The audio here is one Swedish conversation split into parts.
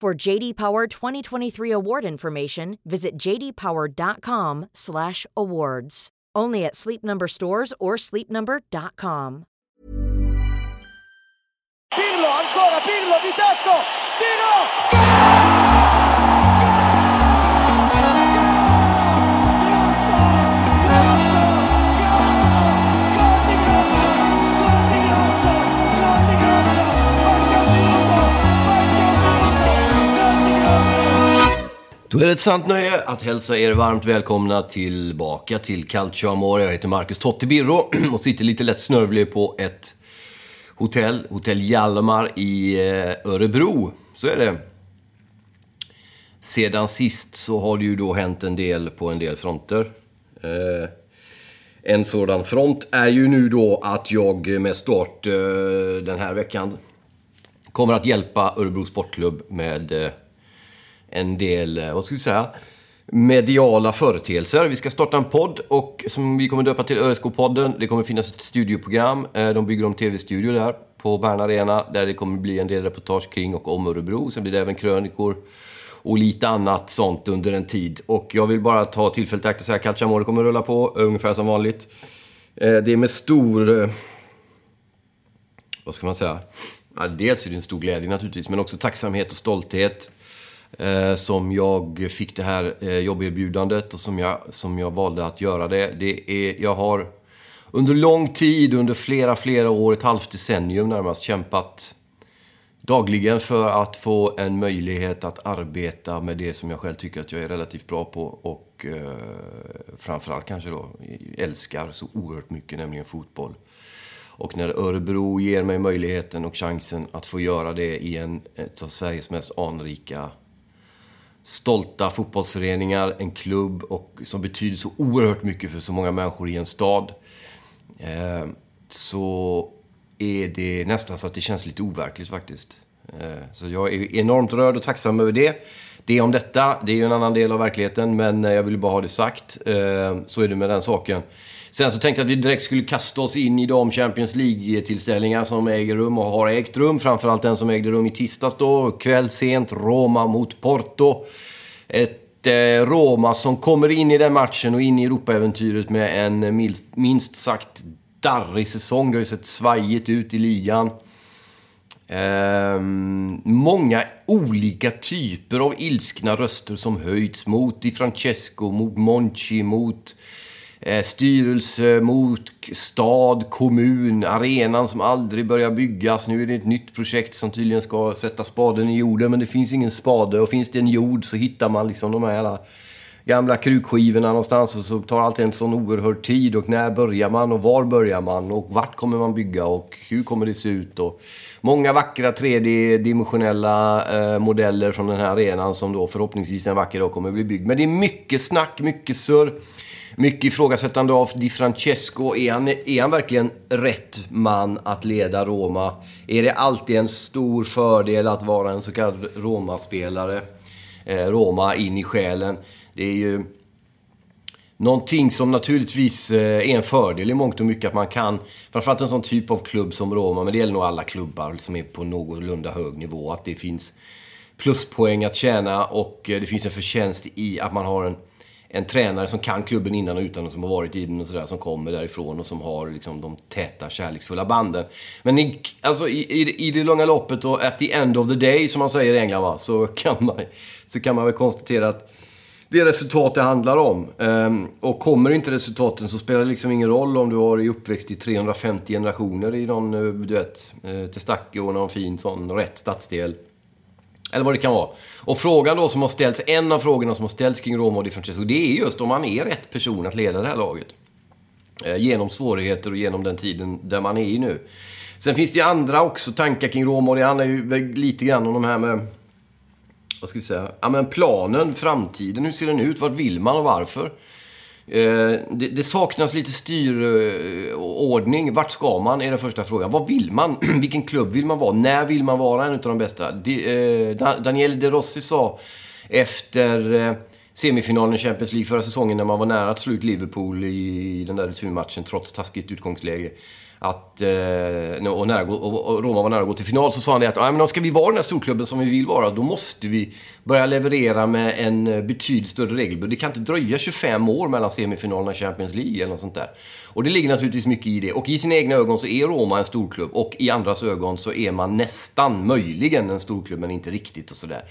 For JD Power 2023 award information, visit jdpower.com/awards. Only at Sleep Number stores or sleepnumber.com. Pirlo, ancora Pirlo di tacco, tiro, Då är det ett sant nöje att hälsa er varmt välkomna tillbaka till Calcio Amore. Jag heter Marcus Totte Birro och sitter lite lätt snörvlig på ett hotell, Hotell Hjalmar i eh, Örebro. Så är det. Sedan sist så har det ju då hänt en del på en del fronter. Eh, en sådan front är ju nu då att jag med start eh, den här veckan kommer att hjälpa Örebro Sportklubb med eh, en del, eh, vad ska vi säga, mediala företeelser. Vi ska starta en podd och som vi kommer döpa till ÖSK-podden. Det kommer finnas ett studioprogram. Eh, de bygger om tv-studio där på Bern Arena där det kommer bli en del reportage kring och om Örebro. Sen blir det även krönikor och lite annat sånt under en tid. Och jag vill bara ta tillfället i akt och säga att Calciamore kommer rulla på eh, ungefär som vanligt. Det är med stor... Vad ska man säga? Dels är det en stor glädje naturligtvis, men också tacksamhet och stolthet eh, som jag fick det här eh, jobberbjudandet och som jag, som jag valde att göra det. det är, jag har under lång tid, under flera, flera år, ett halvt decennium närmast, kämpat dagligen för att få en möjlighet att arbeta med det som jag själv tycker att jag är relativt bra på och eh, framförallt kanske då älskar så oerhört mycket, nämligen fotboll. Och när Örebro ger mig möjligheten och chansen att få göra det i en ett av Sveriges mest anrika stolta fotbollsföreningar, en klubb och som betyder så oerhört mycket för så många människor i en stad. Eh, så är det nästan så att det känns lite overkligt faktiskt. Eh, så jag är enormt rörd och tacksam över det. Det om detta, det är ju en annan del av verkligheten, men eh, jag vill bara ha det sagt. Eh, så är det med den saken. Sen så tänkte jag att vi direkt skulle kasta oss in i de Champions League-tillställningar som äger rum och har ägt rum. Framförallt den som ägde rum i tisdags då, kväll sent, Roma mot Porto. Ett eh, Roma som kommer in i den matchen och in i Europaäventyret med en minst, minst sagt darrig säsong. Det har ju sett svajigt ut i ligan. Ehm, många olika typer av ilskna röster som höjts mot Di Francesco, mot Monchi, mot eh, Eh, styrelse, mot stad, kommun, arenan som aldrig börjar byggas. Nu är det ett nytt projekt som tydligen ska sätta spaden i jorden, men det finns ingen spade. Och finns det en jord så hittar man liksom de här alla gamla krukskivorna någonstans och så tar allt en sån oerhörd tid. Och när börjar man och var börjar man och vart kommer man bygga och hur kommer det se ut? Och många vackra 3D-dimensionella eh, modeller från den här arenan som då förhoppningsvis en vacker dag kommer bli byggd. Men det är mycket snack, mycket surr. Mycket ifrågasättande av Di Francesco. Är han, är han verkligen rätt man att leda Roma? Är det alltid en stor fördel att vara en så kallad Roma-spelare? Eh, Roma in i själen. Det är ju någonting som naturligtvis eh, är en fördel i mångt och mycket att man kan, framförallt en sån typ av klubb som Roma, men det gäller nog alla klubbar som är på någorlunda hög nivå, att det finns pluspoäng att tjäna och eh, det finns en förtjänst i att man har en, en tränare som kan klubben innan och utan och som har varit i den och sådär, som kommer därifrån och som har liksom de täta, kärleksfulla banden. Men i, alltså, i, i, i det långa loppet och at the end of the day, som man säger i England, va, så, kan man, så kan man väl konstatera att det är resultat det handlar om. Um, och kommer inte resultaten så spelar det liksom ingen roll om du har uppväxt i 350 generationer i någon, eh, du vet, eh, uh, och någon fin sån rätt stadsdel. Eller vad det kan vara. Och frågan då som har ställts, en av frågorna som har ställts kring Roma och Di Francesco, det är just om man är rätt person att leda det här laget. Eh, genom svårigheter och genom den tiden där man är i nu. Sen finns det andra också tankar kring Roma och det handlar ju lite grann om de här med vad ska vi säga, ja men planen, framtiden, hur ser den ut, vad vill man och varför? Eh, det, det, saknas lite styrordning. Vart ska man? Är den första frågan. Vad vill man? Vilken klubb vill man vara? När vill man vara en av de bästa? De, eh, Daniel De Rossi sa efter eh, semifinalen i Champions League förra säsongen när man var nära att slå ut Liverpool i den där returmatchen trots taskigt utgångsläge att, eh, och, nära, och Roma var nära att gå till final, så sa han det att ska vi vara den här storklubben som vi vill vara, då måste vi börja leverera med en eh, betydligt större regelbud. Det kan inte dröja 25 år mellan semifinalerna i Champions League eller något sånt där. Och det ligger naturligtvis mycket i det. Och i sina egna ögon så är Roma en storklubb och i andras ögon så är man nästan, möjligen, en storklubb, men inte riktigt och sådär.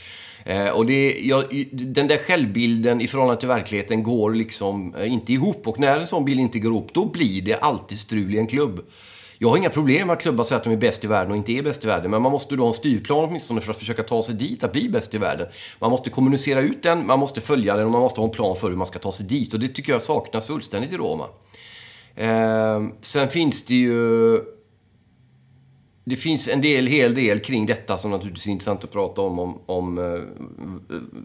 Eh, och det, ja, den där självbilden i förhållande till verkligheten går liksom eh, inte ihop. Och när en sån bild inte går ihop, då blir det alltid strul i en klubb. Jag har inga problem med att klubbar säger att de är bäst i världen och inte är bäst i världen. Men man måste då ha en styrplan åtminstone för att försöka ta sig dit, att bli bäst i världen. Man måste kommunicera ut den, man måste följa den och man måste ha en plan för hur man ska ta sig dit. Och det tycker jag saknas fullständigt i Roma. Eh, sen finns det ju det finns en del, hel del kring detta som naturligtvis är intressant att prata om, om, om eh,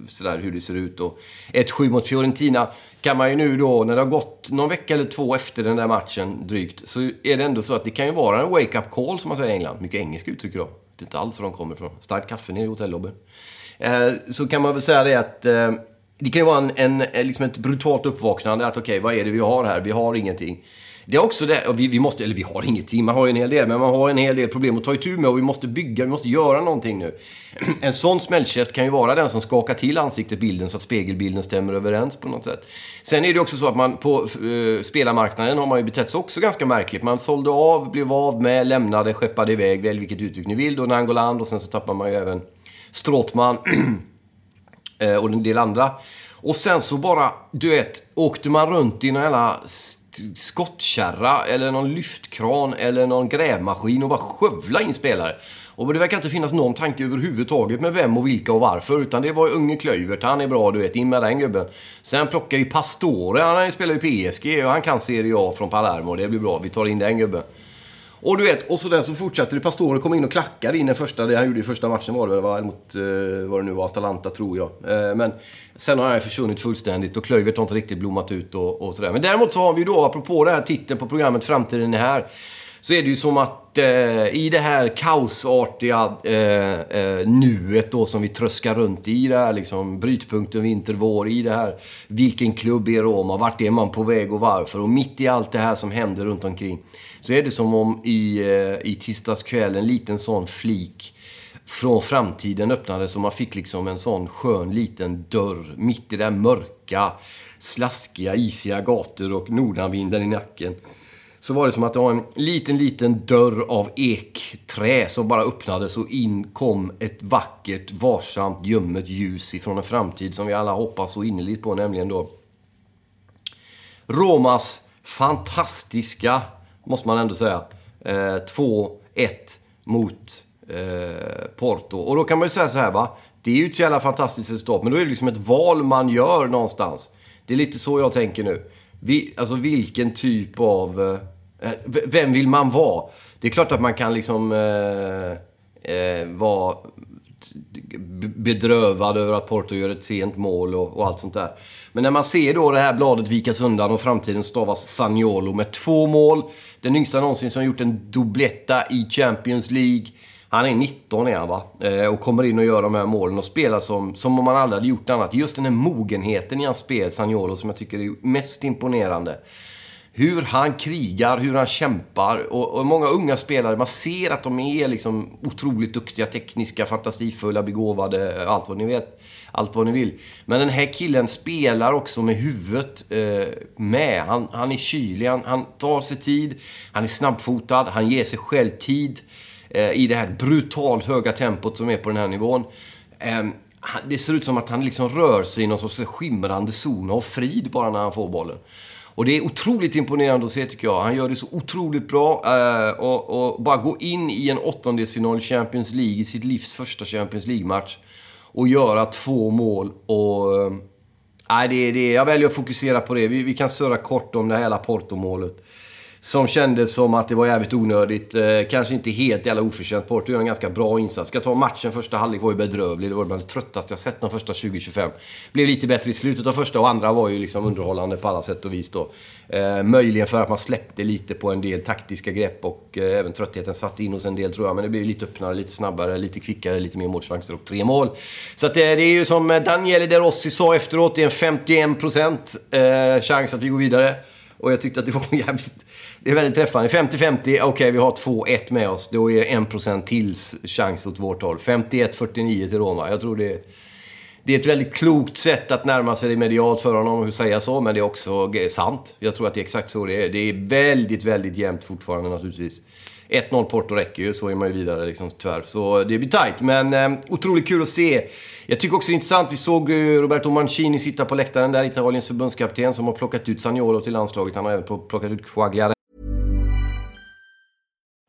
sådär hur det ser ut. Och 1-7 mot Fiorentina kan man ju nu då, när det har gått någon vecka eller två efter den där matchen drygt, så är det ändå så att det kan ju vara en wake-up call som man säger i England. Mycket engelska uttryck då. Det är inte alls var de kommer ifrån. Starkt kaffe nere i hotellobbyn. Eh, så kan man väl säga det att eh, det kan ju vara en, en, eh, liksom ett brutalt uppvaknande att okej, okay, vad är det vi har här? Vi har ingenting. Det är också det, och vi, vi, måste, eller vi har ingenting, man har ju en hel del, men man har en hel del problem att ta itu med och vi måste bygga, vi måste göra någonting nu. En sån smällkäft kan ju vara den som skakar till ansiktet, bilden, så att spegelbilden stämmer överens på något sätt. Sen är det också så att man på uh, spelarmarknaden har man ju betett sig också ganska märkligt. Man sålde av, blev av med, lämnade, skeppade iväg, välj vilket uttryck ni vill, då Nangoland och sen så tappar man ju även Stråtman eh, och en del andra. Och sen så bara, du vet, åkte man runt i någon jävla skottkärra eller någon lyftkran eller någon grävmaskin och bara skövla in spelare. Och det verkar inte finnas någon tanke överhuvudtaget med vem och vilka och varför. Utan det var unge Klöivert, han är bra du vet, in med den gubben. Sen plockar vi Pastore, han spelar ju PSG och han kan Serie A från Palermo. Det blir bra, vi tar in den gubben. Och du vet, och så där så fortsatte det. Pastore kom in och klackade in den första, det han gjorde i första matchen var det väl, var mot, eh, vad det nu var, Atalanta tror jag. Eh, men sen har han försvunnit fullständigt och Klöivert har inte riktigt blommat ut och, och sådär. Men däremot så har vi ju då, apropå den här titeln på programmet Framtiden är här, så är det ju som att eh, i det här kaosartiga eh, eh, nuet då som vi tröskar runt i, det här liksom brytpunkten vinter, vår, i det här vilken klubb är Roma, vart är man på väg och varför? Och mitt i allt det här som händer runt omkring så är det som om i, eh, i tisdags kväll en liten sån flik från framtiden öppnades och man fick liksom en sån skön liten dörr mitt i det här mörka, slaskiga, isiga gator och nordanvinden i nacken. Så var det som att det var en liten, liten dörr av ekträ som bara öppnades och in kom ett vackert, varsamt, ljummet ljus ifrån en framtid som vi alla hoppas så innerligt på, nämligen då Romas fantastiska måste man ändå säga. Eh, 2-1 mot eh, Porto. Och då kan man ju säga så här va. Det är ju ett så jävla fantastiskt resultat, men då är det liksom ett val man gör någonstans. Det är lite så jag tänker nu. Vi, alltså vilken typ av... Eh, Eh, vem vill man vara? Det är klart att man kan liksom eh, eh, vara bedrövad över att Porto gör ett sent mål och, och, allt sånt där. Men när man ser då det här bladet vikas undan och framtiden stavas Sagnolo med två mål. Den yngsta någonsin som gjort en dubbletta i Champions League. Han är 19 är han va? Eh, och kommer in och gör de här målen och spelar som, som om han aldrig hade gjort annat. Just den här mogenheten i hans spel, Sagnolo, som jag tycker är mest imponerande hur han krigar, hur han kämpar. Och, och, många unga spelare, man ser att de är liksom otroligt duktiga, tekniska, fantasifulla, begåvade, allt vad ni vet. Allt vad ni vill. Men den här killen spelar också med huvudet eh, med. Han, han är kylig, han, han tar sig tid, han är snabbfotad, han ger sig själv tid eh, i det här brutalt höga tempot som är på den här nivån. Eh, det ser ut som att han liksom rör sig i någon sorts skimrande zon av frid bara när han får bollen. Och det är otroligt imponerande att se tycker jag. Han gör det så otroligt bra. Eh, och, och, bara gå in i en åttondelsfinal i Champions League, i sitt livs första Champions League-match. Och göra två mål. Och, eh, nej, det, det, jag väljer att fokusera på det. Vi, vi kan surra kort om det här Laporto-målet. Som kändes som att det var jävligt onödigt. Eh, kanske inte helt jävla oförtjänt. Porto gör en ganska bra insats. Ska ta matchen första halvlek var ju bedrövlig. Det var bland det tröttaste jag sett de första 20-25. Blev lite bättre i slutet av första och andra var ju liksom underhållande på alla sätt och vis då. Eh, möjligen för att man släppte lite på en del taktiska grepp och eh, även tröttheten satt in hos en del tror jag. Men det blev lite öppnare, lite snabbare, lite kvickare, lite mer målchanser och tre mål. Så att, eh, det är ju som Daniele De Rossi sa efteråt, det är en 51% eh, chans att vi går vidare. Och jag tyckte att det var jävligt... Det är väldigt träffande. 50-50, okej okay, vi har 2-1 med oss. Då är det 1% till chans åt vårt håll. 51-49 till Roma. Jag tror det, det är ett väldigt klokt sätt att närma sig det medialt för honom, att säga så. Men det är också sant. Jag tror att det är exakt så det är. Det är väldigt, väldigt jämnt fortfarande naturligtvis. 1-0 Porto räcker ju, så är man ju vidare liksom, tyvärr. Så det blir tajt, men eh, otroligt kul att se. Jag tycker också det är intressant, vi såg Roberto Mancini sitta på läktaren där, Italiens förbundskapten, som har plockat ut Sagnolo till landslaget. Han har även plockat ut Quagliare.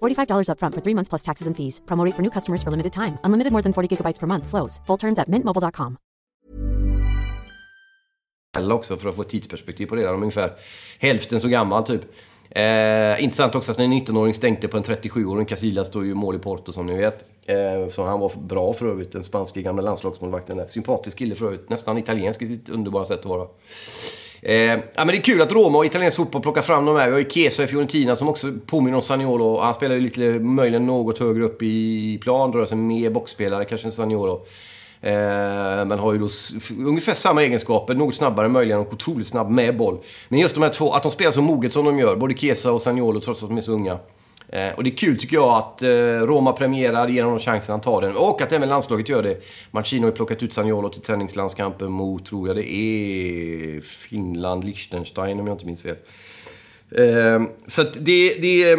$45 upfront for three months plus taxes and fees. Promo rate for new customers for limited time. Unlimited more than 40 gigabytes per month. Slows. Full terms at mintmobile.com. också för att få tidsperspektiv på det. Han är ungefär hälften så gammal typ. Eh, intressant också att en 19-åring stänkte på en 37-åring. Casillas står ju mål i Porto som ni vet. Eh, så han var bra för övrigt, den spanske gamla landslagsmålvakten. Sympatisk kille för övrigt. Nästan italiensk i sitt underbara sätt att vara. Eh, ja, men det är kul att Roma och italiensk fotboll plockar fram de här. Vi har ju Chiesa i Fiorentina som också påminner om Saniolo. Han spelar ju lite, möjligen något högre upp i plan, rör sig mer boxspelare kanske än Saniolo. Eh, men har ju då ungefär samma egenskaper, något snabbare möjligen och otroligt snabb med boll. Men just de här två, att de spelar så moget som de gör, både Chiesa och Saniolo trots att de är så unga. Eh, och det är kul tycker jag att eh, Roma premierar, ger honom chansen han tar den. Och att även landslaget gör det. Mancino har plockat ut Sagnolo till träningslandskampen mot, tror jag det är, Finland, Liechtenstein om jag inte minns fel. Eh, så att det, det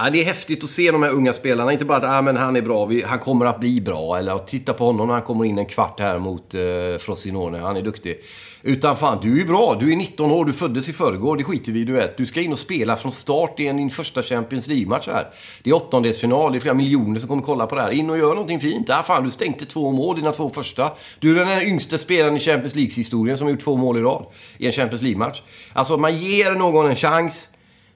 Ja, det är häftigt att se de här unga spelarna. Inte bara att ah, men han är bra, vi, han kommer att bli bra. Eller att titta på honom när han kommer in en kvart här mot eh, Frosinone. Han är duktig. Utan fan, du är bra. Du är 19 år, du föddes i förrgår. Det skiter vi i du vet. Du ska in och spela från start i din första Champions League-match här. Det är åttondelsfinal, det är flera miljoner som kommer kolla på det här. In och gör någonting fint. Ah, fan, du stänkte två mål, dina två första. Du är den yngste spelaren i Champions League-historien som har gjort två mål i rad i en Champions League-match. Alltså, man ger någon en chans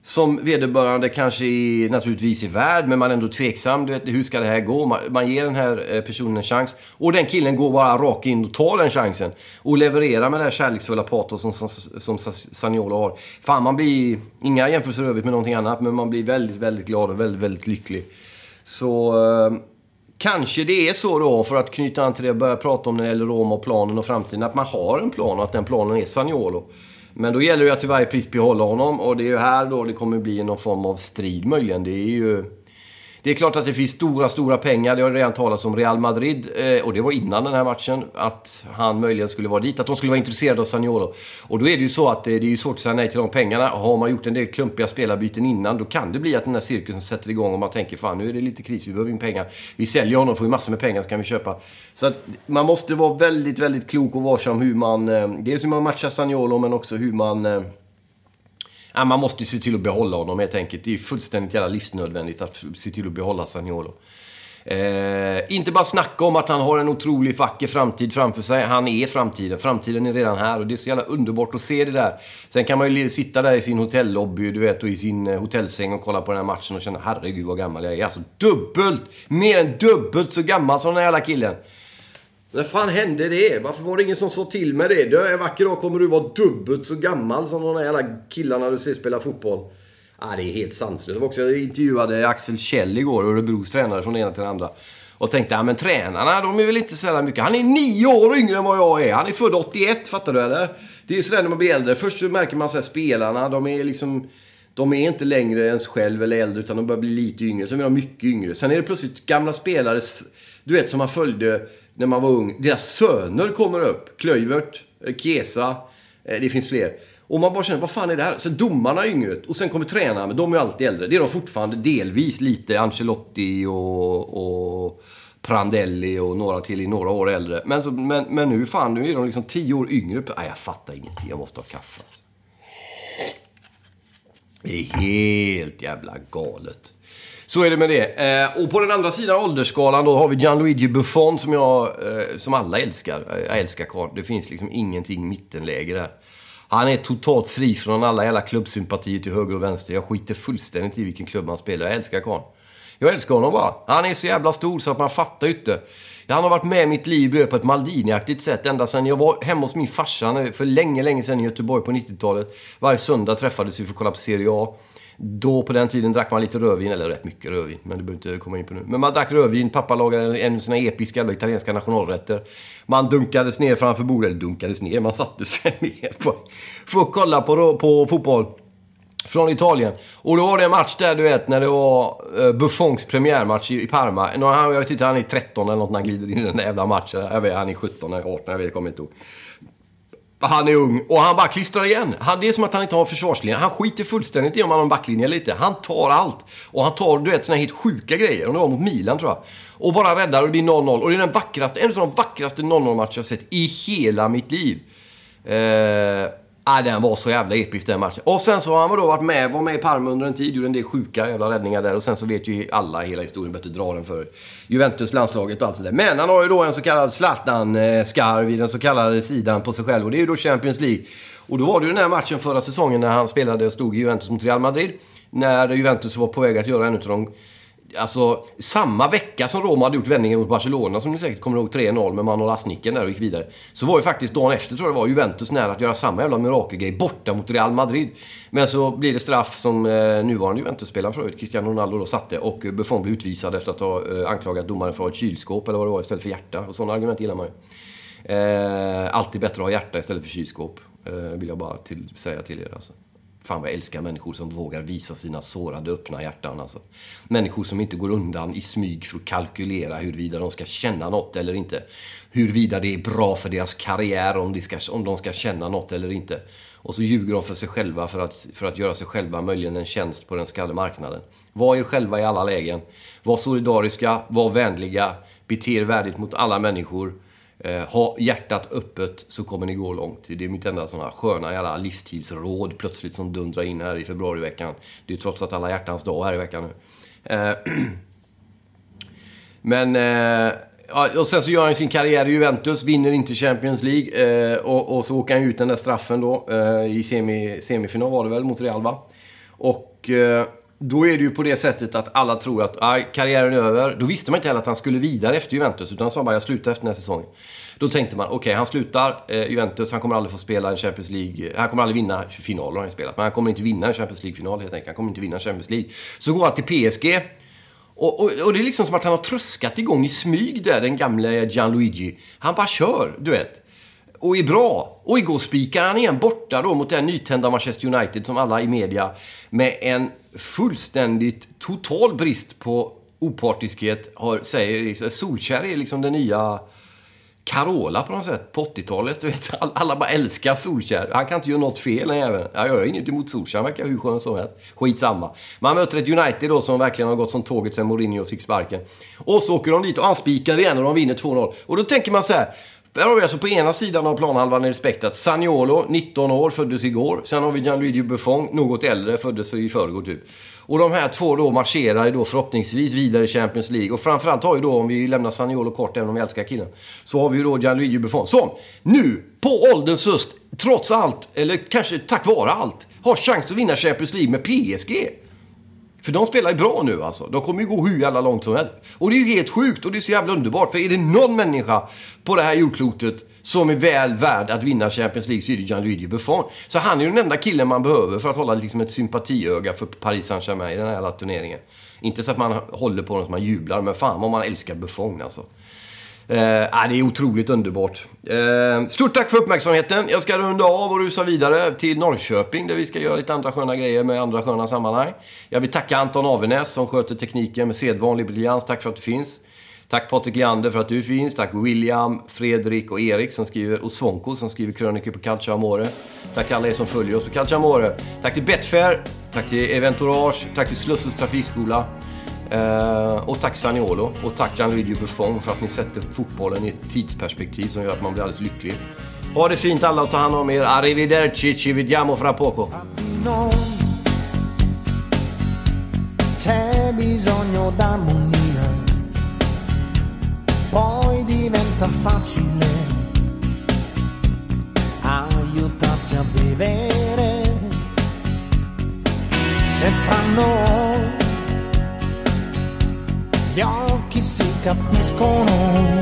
som vederbörande kanske är, naturligtvis är värd, men man är ändå tveksam. Du vet, hur ska det här gå? Man, man ger den här eh, personen en chans. Och den killen går bara rakt in och tar den chansen. Och levererar med det här kärleksfulla patos som, som, som Saniolo har. Fan, man blir... Inga jämförelser övrigt med någonting annat, men man blir väldigt, väldigt glad och väldigt, väldigt lycklig. Så... Eh, kanske det är så då, för att knyta an till det jag började prata om när det gäller Roma och planen och framtiden, att man har en plan och att den planen är Sagnolo. Men då gäller det att till varje pris behålla honom och det är ju här då det kommer bli någon form av strid möjligen. Det är ju... Det är klart att det finns stora, stora pengar. Det har redan talats om Real Madrid, eh, och det var innan den här matchen, att han möjligen skulle vara dit. Att de skulle vara intresserade av Sagnolo. Och då är det ju så att eh, det är ju svårt att säga nej till de pengarna. Har man gjort en del klumpiga spelarbyten innan, då kan det bli att den här cirkusen sätter igång och man tänker fan nu är det lite kris, vi behöver in pengar. Vi säljer honom, får vi massor med pengar så kan vi köpa. Så att man måste vara väldigt, väldigt klok och varsam hur man... Eh, dels hur man matchar Sagnolo, men också hur man... Ja, man måste ju se till att behålla honom helt enkelt. Det är fullständigt jävla livsnödvändigt att se till att behålla Sagnolo. Eh, inte bara snacka om att han har en otrolig vacker framtid framför sig. Han är framtiden. Framtiden är redan här och det är så jävla underbart att se det där. Sen kan man ju sitta där i sin hotellobby, du vet, och i sin eh, hotellsäng och kolla på den här matchen och känna herregud vad gammal jag är. Alltså dubbelt, mer än dubbelt så gammal som den här jävla killen. När fan hände det? Varför var det ingen som sa till med det? det en vacker dag kommer du vara dubbelt så gammal som de där jävla killarna du ser spela fotboll. Ah, det är helt sanslöst. Jag, också, intervjuade Axel Kjell igår, Örebros tränare, från det ena till det andra. Och tänkte, ja men tränarna, de är väl inte så jävla mycket. Han är nio år yngre än vad jag är. Han är född 81, fattar du eller? Det är ju sådär när man blir äldre. Först så märker man att spelarna, de är liksom... De är inte längre ens själv eller äldre, utan de börjar bli lite yngre. Sen är de mycket yngre. Sen är det plötsligt gamla spelare, du vet, som man följde när man var ung. Deras söner kommer upp. Klöivert, eh, Chiesa, eh, det finns fler. Och man bara känner, vad fan är det här? Sen domarna är yngre. Och sen kommer tränarna, men de är alltid äldre. Det är de fortfarande delvis lite. Ancelotti och, och Prandelli och några till i några år äldre. Men, så, men, men nu fan, nu är de liksom tio år yngre. Nej, jag fattar ingenting. Jag måste ha kaffe. Alltså. Det är helt jävla galet. Så är det med det. Eh, och på den andra sidan åldersskalan då har vi Gianluigi Buffon som jag, eh, som alla älskar. Eh, jag älskar karln. Det finns liksom ingenting mittenläge där. Han är totalt fri från alla jävla klubbsympatier till höger och vänster. Jag skiter fullständigt i vilken klubb han spelar. Jag älskar karln. Jag älskar honom bara. Han är så jävla stor så att man fattar ju inte. Han har varit med i mitt liv på ett Maldini-aktigt sätt ända sedan jag var hemma hos min farsa för länge, länge sedan i Göteborg på 90-talet. Varje söndag träffades vi för att kolla på Serie A. Då på den tiden drack man lite rödvin, eller rätt mycket rödvin, men det behöver inte komma in på nu. Men man drack rödvin, pappa lagade en av sina episka eller italienska nationalrätter. Man dunkades ner framför bordet, eller dunkades ner, man satte sig ner på, för att kolla på, på fotboll. Från Italien. Och då var det en match där, du vet, när det var eh, Buffons premiärmatch i, i Parma. Jag vet inte, han är 13 eller något när han glider in i den där jävla matchen. Jag vet, han är 17 eller 18, jag vet, jag kommer inte ihåg. Han är ung och han bara klistrar igen. Han, det är som att han inte har försvarslinje. Han skiter fullständigt i om han har en backlinje eller inte. Han tar allt. Och han tar, du vet, såna helt sjuka grejer. Om det var mot Milan, tror jag. Och bara räddar och det blir 0-0. Och det är den vackraste, en av de vackraste 0-0-matcher jag sett i hela mitt liv. Eh, Ah, den var så jävla episk den matchen. Och sen så har han då varit med, var med i Parma under en tid, gjorde en del sjuka jävla räddningar där. Och sen så vet ju alla hela historien, bättre dra den för Juventus, landslaget och allt sånt där. Men han har ju då en så kallad Zlatan-skarv i den så kallade sidan på sig själv. Och det är ju då Champions League. Och då var det ju den här matchen förra säsongen när han spelade och stod i Juventus mot Real Madrid. När Juventus var på väg att göra en av de Alltså, samma vecka som Roma hade gjort vändningen mot Barcelona, som ni säkert kommer ihåg, 3-0 med Manolas Asniken där och gick vidare. Så var ju faktiskt dagen efter, tror jag det var, Juventus nära att göra samma jävla mirakelgrej borta mot Real Madrid. Men så blir det straff som eh, nuvarande Juventus-spelaren förut, Cristiano Ronaldo, då satte. Och eh, Buffon blev utvisad efter att ha eh, anklagat domaren för att ha ett kylskåp, eller vad det var, istället för hjärta. Och sådana argument gillar man ju. Eh, alltid bättre att ha hjärta istället för kylskåp. Eh, vill jag bara till, säga till er alltså. Fan vad jag älskar människor som vågar visa sina sårade, öppna hjärtan. Alltså. Människor som inte går undan i smyg för att kalkylera huruvida de ska känna något eller inte. Huruvida det är bra för deras karriär, om de ska, om de ska känna något eller inte. Och så ljuger de för sig själva för att, för att göra sig själva möjligen en tjänst på den så kallade marknaden. Var er själva i alla lägen. Var solidariska, var vänliga, bete er värdigt mot alla människor. Eh, ha hjärtat öppet så kommer ni gå långt. Det är mitt enda sådana sköna jävla livstidsråd plötsligt som dundrar in här i februariveckan. Det är trots att alla hjärtans dag här i veckan nu. Eh, men... Eh, och sen så gör han sin karriär i Juventus, vinner inte Champions League eh, och, och, så åker han ut den där straffen då eh, i semi, semifinal var det väl, mot Real va? Och eh, då är det ju på det sättet att alla tror att ah, karriären är över. Då visste man inte heller att han skulle vidare efter Juventus, utan han sa bara jag slutar efter den här säsongen. Då tänkte man, okej, okay, han slutar eh, Juventus, han kommer aldrig få spela en Champions League. Han kommer aldrig vinna, finaler har han spelat, men han kommer inte vinna en Champions League-final helt enkelt. Han kommer inte vinna en Champions League. Så går han till PSG Och, och, och det är liksom som att han har tröskat igång i smyg där, den gamle Gianluigi. Han bara kör, du vet. Och är bra. Och igår spikar han igen borta då mot den nytända Manchester United som alla i media med en fullständigt total brist på opartiskhet har, säger liksom, Solskär är liksom den nya Carola på något sätt på 80-talet. Du vet, alla bara älskar Solskär. Han kan inte göra något fel den jäveln. Jag gör inget emot Solskär. Han verkar hur skön som helst. Skitsamma. Man möter ett United då som verkligen har gått som tåget sen Mourinho fick sparken. Och så åker de dit och anspikar igen och de vinner 2-0. Och då tänker man så här. Där har vi alltså på ena sidan av planhalvan i respekt att Saniolo, 19 år, föddes igår. Sen har vi Gianluigi Buffon, något äldre, föddes i förrgår typ. Och de här två då marscherar då förhoppningsvis vidare i Champions League. Och framförallt har ju då, om vi lämnar Saniolo kort, även om vi älskar killen, så har vi ju då Gianluigi Buffon som nu, på ålderns höst, trots allt, eller kanske tack vare allt, har chans att vinna Champions League med PSG. För de spelar ju bra nu alltså. De kommer ju gå hur jävla långt som helst. Och det är ju helt sjukt och det är så jävla underbart. För är det någon människa på det här jordklotet som är väl värd att vinna Champions League så är det Gianluigi Buffon. Så han är ju den enda killen man behöver för att hålla liksom ett sympatiöga för Paris Saint-Germain i den här jävla turneringen. Inte så att man håller på dem som man jublar, men fan vad man älskar Buffon alltså. Eh, ah, det är otroligt underbart. Eh, stort tack för uppmärksamheten. Jag ska runda av och rusa vidare till Norrköping där vi ska göra lite andra sköna grejer med andra sköna sammanhang. Jag vill tacka Anton Avenäs som sköter tekniken med sedvanlig briljans. Tack för att du finns. Tack Patrik Leander för att du finns. Tack William, Fredrik och Erik som skriver, och Svonko som skriver krönikor på Calcia Amore. Tack alla er som följer oss på Calcia Amore. Tack till Betfair. Tack till Eventourage. Tack till Slussens Trafikskola. Uh, och tack Saniolo och tack Gianluigi Buffon för att ni sätter fotbollen i ett tidsperspektiv som gör att man blir alldeles lycklig. Ha det fint alla och ta hand om er. Arrivederci, ci vediamo fra poco. C'è bisogno d'armonia, poi diventa facile aiutarsi a vivere. Se fra noi gli occhi si capiscono,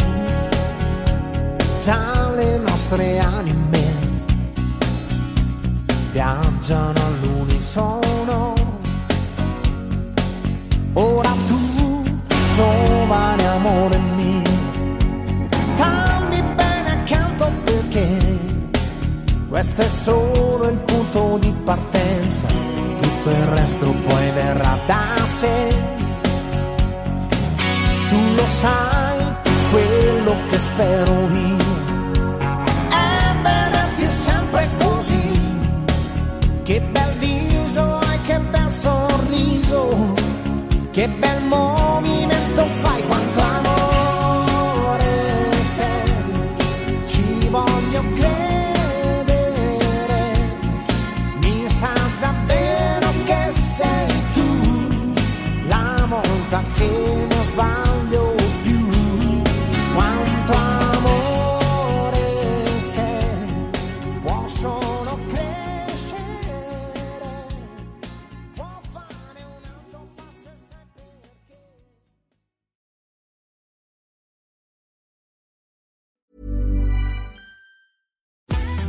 già le nostre anime viaggiano all'unisono. Ora tu, giovane amore mio, stammi bene accanto perché questo è solo il punto di partenza, tutto il resto poi verrà da sé tu lo sai quello che spero io. È vederti sempre così. Che bel viso hai che bel sorriso. Che bel movimento